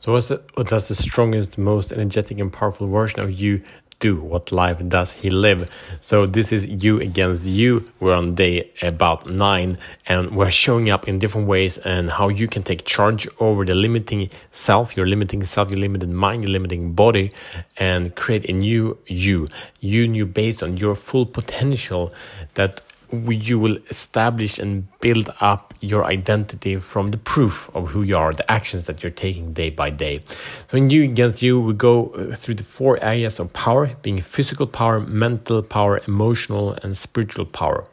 So, what's the, what does the strongest, most energetic, and powerful version of you do? What life does he live? So, this is you against you. We're on day about nine, and we're showing up in different ways and how you can take charge over the limiting self, your limiting self, your limited mind, your limiting body, and create a new you. You new based on your full potential that you will establish and build up your identity from the proof of who you are, the actions that you're taking day by day. So, in you against you, we go uh, through the four areas of power being physical power, mental power, emotional, and spiritual power.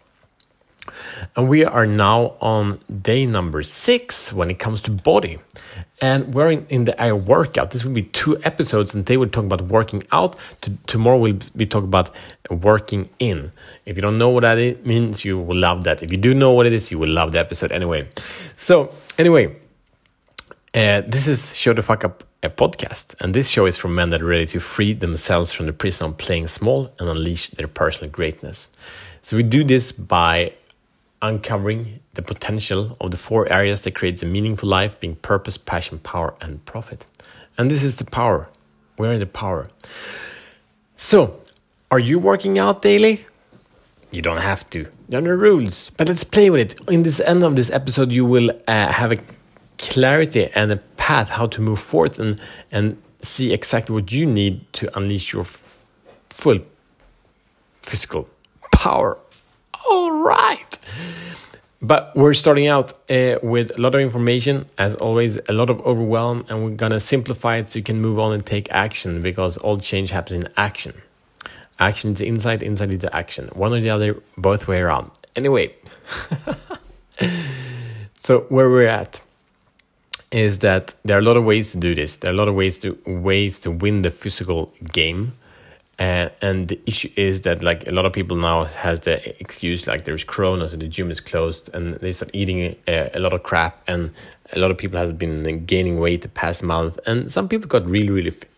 And we are now on day number six when it comes to body. And we're in, in the air workout. This will be two episodes, and they will talk about working out. To, tomorrow we'll be talking about working in. If you don't know what that means, you will love that. If you do know what it is, you will love the episode anyway. So, anyway, uh, this is Show the Fuck Up a podcast, and this show is for men that are ready to free themselves from the prison of playing small and unleash their personal greatness. So, we do this by uncovering the potential of the four areas that creates a meaningful life being purpose passion power and profit. And this is the power. We're in the power? So are you working out daily? You don't have to. There are no rules. But let's play with it. In this end of this episode you will uh, have a clarity and a path how to move forward and and see exactly what you need to unleash your full physical power right. But we're starting out uh, with a lot of information, as always, a lot of overwhelm, and we're gonna simplify it so you can move on and take action because all change happens in action. Action to insight, insight into action. One or the other, both way around. Anyway, so where we're at is that there are a lot of ways to do this. There are a lot of ways to ways to win the physical game uh, and the issue is that like a lot of people now has the excuse like there's corona so the gym is closed and they start eating a, a lot of crap and a lot of people has been gaining weight the past month and some people got really really fit.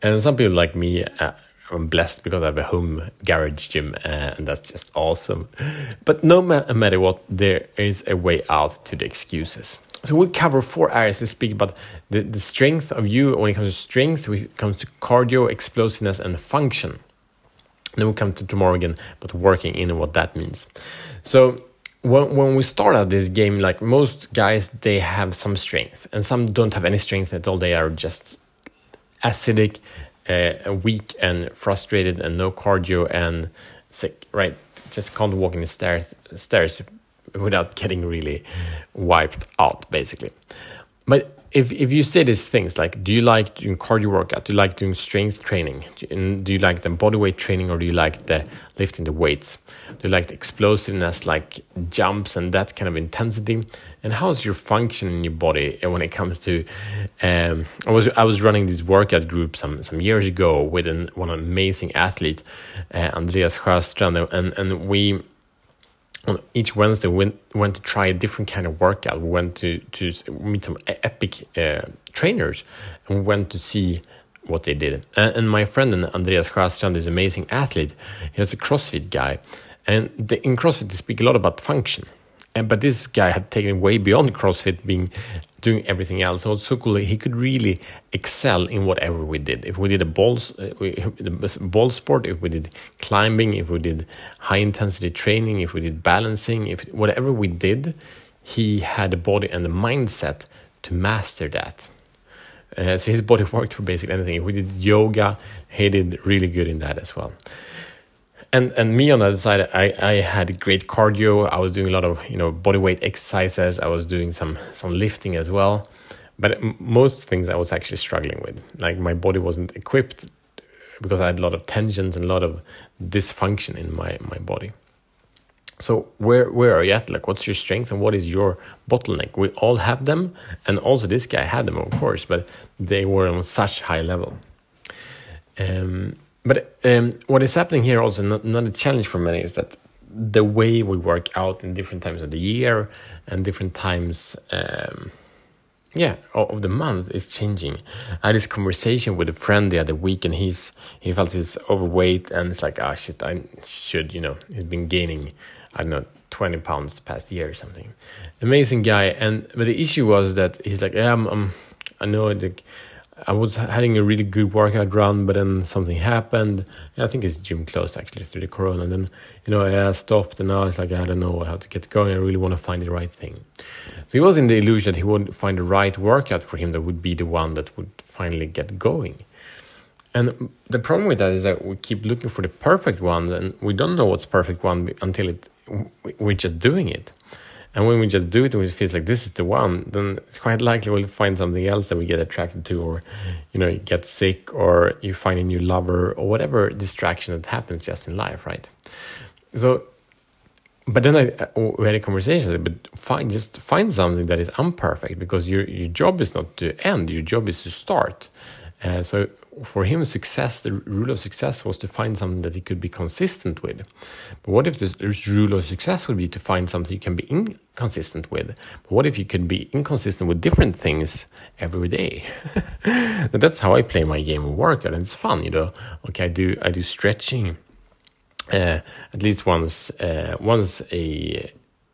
And some people like me uh, I'm blessed because I have a home garage gym uh, and that's just awesome. But no matter what there is a way out to the excuses so we'll cover four areas to speak about the, the strength of you when it comes to strength, when it comes to cardio, explosiveness, and function. Then we'll come to tomorrow again, but working in what that means. So when, when we start out this game, like most guys, they have some strength, and some don't have any strength at all. They are just acidic, uh, weak, and frustrated, and no cardio, and sick. Right? Just can't walk in the stairs. Stairs without getting really wiped out, basically. But if if you say these things like, do you like doing cardio workout? Do you like doing strength training? Do you like the body weight training, or do you like the lifting the weights? Do you like the explosiveness, like jumps and that kind of intensity? And how's your function in your body when it comes to? Um, I was I was running this workout group some some years ago with an one amazing athlete, uh, Andreas Sjöstrand, and and we on each Wednesday we went, to try a different kind of workout. We went to to meet some epic uh, trainers, and we went to see what they did. And, and my friend Andreas Sjöstrand is an amazing athlete. He's a CrossFit guy, and the, in CrossFit they speak a lot about function. And, but this guy had taken way beyond CrossFit, being doing everything else. So so cool. He could really excel in whatever we did. If we did a ball, uh, ball sport, if we did climbing, if we did high intensity training, if we did balancing, if whatever we did, he had the body and the mindset to master that. Uh, so his body worked for basically anything. If we did yoga, he did really good in that as well and and me on the other side I, I had great cardio. I was doing a lot of you know body weight exercises. I was doing some some lifting as well. But most things i was actually struggling with. Like my body wasn't equipped because i had a lot of tensions and a lot of dysfunction in my my body. So where where are you at? Like what's your strength and what is your bottleneck? We all have them. And also this guy had them of course but they were on such high level. Um but um, what is happening here also, not, not a challenge for many, is that the way we work out in different times of the year and different times, um, yeah, of the month is changing. I had this conversation with a friend the other week, and he's he felt he's overweight, and it's like, ah, oh, shit, I should, you know, he's been gaining, I don't know, 20 pounds the past year or something. Amazing guy, and but the issue was that he's like, yeah, I'm, I'm I know like I was having a really good workout run, but then something happened. I think it's gym closed actually through the corona. And then, you know, I stopped and now it's like, I don't know how to get going. I really want to find the right thing. So he was in the illusion that he would find the right workout for him that would be the one that would finally get going. And the problem with that is that we keep looking for the perfect one and we don't know what's perfect one until it, we're just doing it. And when we just do it and it feels like this is the one, then it's quite likely we'll find something else that we get attracted to, or you know, you get sick, or you find a new lover, or whatever distraction that happens just in life, right? So, but then I we had a conversation. But find just find something that is imperfect because your your job is not to end. Your job is to start. Uh, so for him, success, the rule of success was to find something that he could be consistent with. But what if the rule of success would be to find something you can be inconsistent with? But what if you can be inconsistent with different things every day? that's how I play my game of workout, and it's fun, you know. Okay, I do I do stretching uh, at least once uh, once a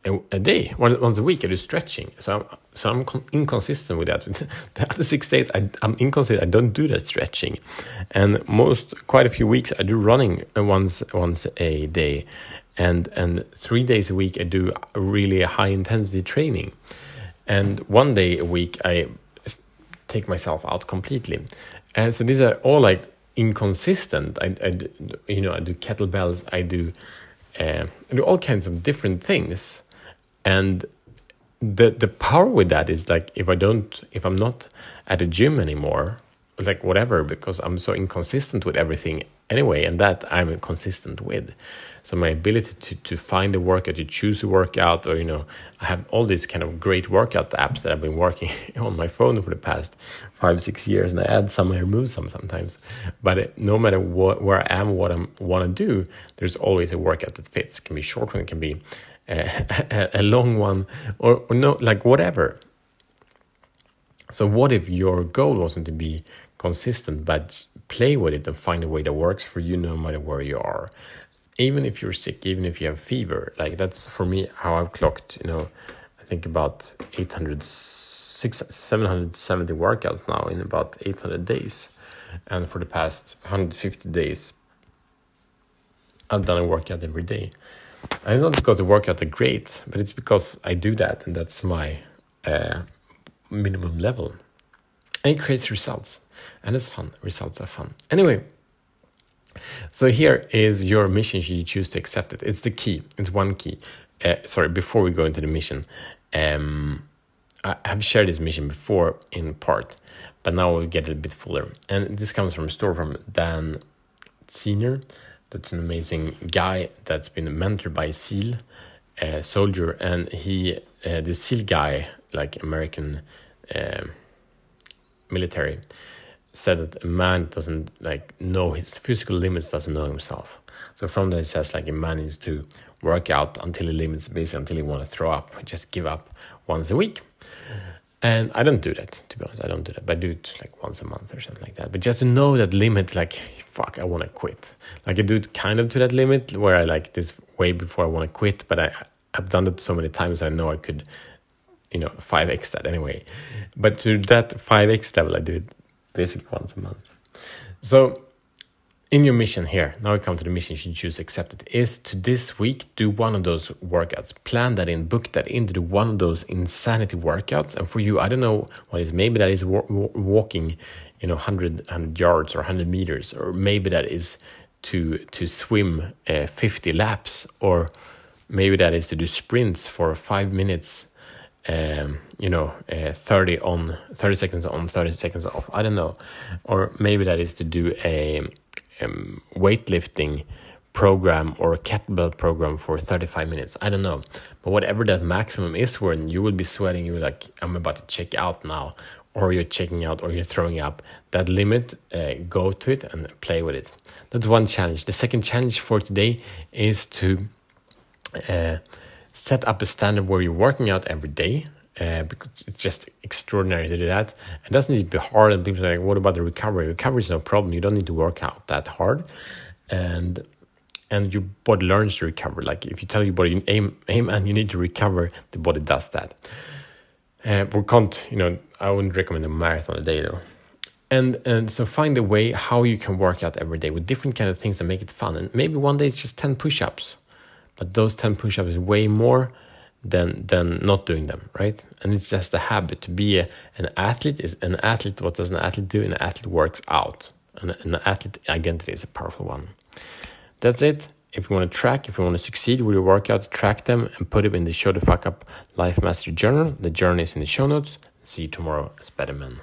a, a day, once a week. I do stretching, so I'm, so I'm inconsistent with that. the other six days, I, am inconsistent. I don't do that stretching, and most quite a few weeks I do running once once a day, and and three days a week I do really high intensity training, and one day a week I take myself out completely, and so these are all like inconsistent. I, I you know I do kettlebells. I do. Uh, I do all kinds of different things and the the power with that is like if I don't if I'm not at a gym anymore, like whatever, because I'm so inconsistent with everything anyway, and that I'm consistent with. So my ability to to find a workout, to choose a workout, or you know, I have all these kind of great workout apps that I've been working on my phone for the past five six years, and I add some, I remove some sometimes. But it, no matter what where I am, what I want to do, there's always a workout that fits. It can be short one, it can be a, a long one, or, or no, like whatever. So, what if your goal wasn't to be consistent, but play with it and find a way that works for you no matter where you are? Even if you're sick, even if you have fever, like that's for me how I've clocked, you know, I think about 800, 600, 770 workouts now in about 800 days. And for the past 150 days, I've done a workout every day. And it's not because the workout are great, but it's because I do that and that's my uh, minimum level. And it creates results. And it's fun. Results are fun. Anyway, so here is your mission you choose to accept it. It's the key. It's one key. Uh, sorry, before we go into the mission, um, I have shared this mission before in part, but now we'll get it a bit fuller. And this comes from a story from Dan Senior that's an amazing guy that's been mentored by SEAL uh, soldier, and he uh, the SEAL guy, like American uh, military, said that a man doesn't like know his physical limits, doesn't know himself. So from that, says like a man needs to work out until the limits, basically until he want to throw up, just give up once a week. And I don't do that, to be honest. I don't do that, but I do it like once a month or something like that. But just to know that limit, like, fuck, I want to quit. Like, I do it kind of to that limit where I like this way before I want to quit, but I, I've done it so many times, I know I could, you know, 5x that anyway. But to that 5x level, I do it basically once a month. So in your mission here, now we come to the mission you should choose accepted, is to this week do one of those workouts. Plan that in, book that into the one of those insanity workouts. And for you, I don't know what is, maybe that is walking, you know, 100, 100 yards or 100 meters, or maybe that is to, to swim uh, 50 laps, or maybe that is to do sprints for five minutes. Um, you know, uh, 30 on, 30 seconds on, 30 seconds off. I don't know. Or maybe that is to do a um, weightlifting program or a kettlebell program for 35 minutes. I don't know. But whatever that maximum is when you will be sweating, you're like, I'm about to check out now, or you're checking out, or you're throwing up. That limit, uh, go to it and play with it. That's one challenge. The second challenge for today is to uh, set up a standard where you're working out every day. Uh, because it's just extraordinary to do that. It doesn't need to be hard. And people say, like, "What about the recovery? Recovery is no problem. You don't need to work out that hard." And and your body learns to recover. Like if you tell your body, aim, aim, and you need to recover, the body does that. Uh, we can't, you know, I wouldn't recommend a marathon a day though. And and so find a way how you can work out every day with different kind of things that make it fun. And maybe one day it's just ten push-ups, but those ten push-ups is way more than than not doing them, right? And it's just a habit to be a, an athlete. Is an athlete? What does an athlete do? An athlete works out. And an athlete identity is a powerful one. That's it. If you want to track, if you want to succeed with your workouts, track them and put them in the Show the Fuck Up Life Mastery Journal. The journal is in the show notes. See you tomorrow as men.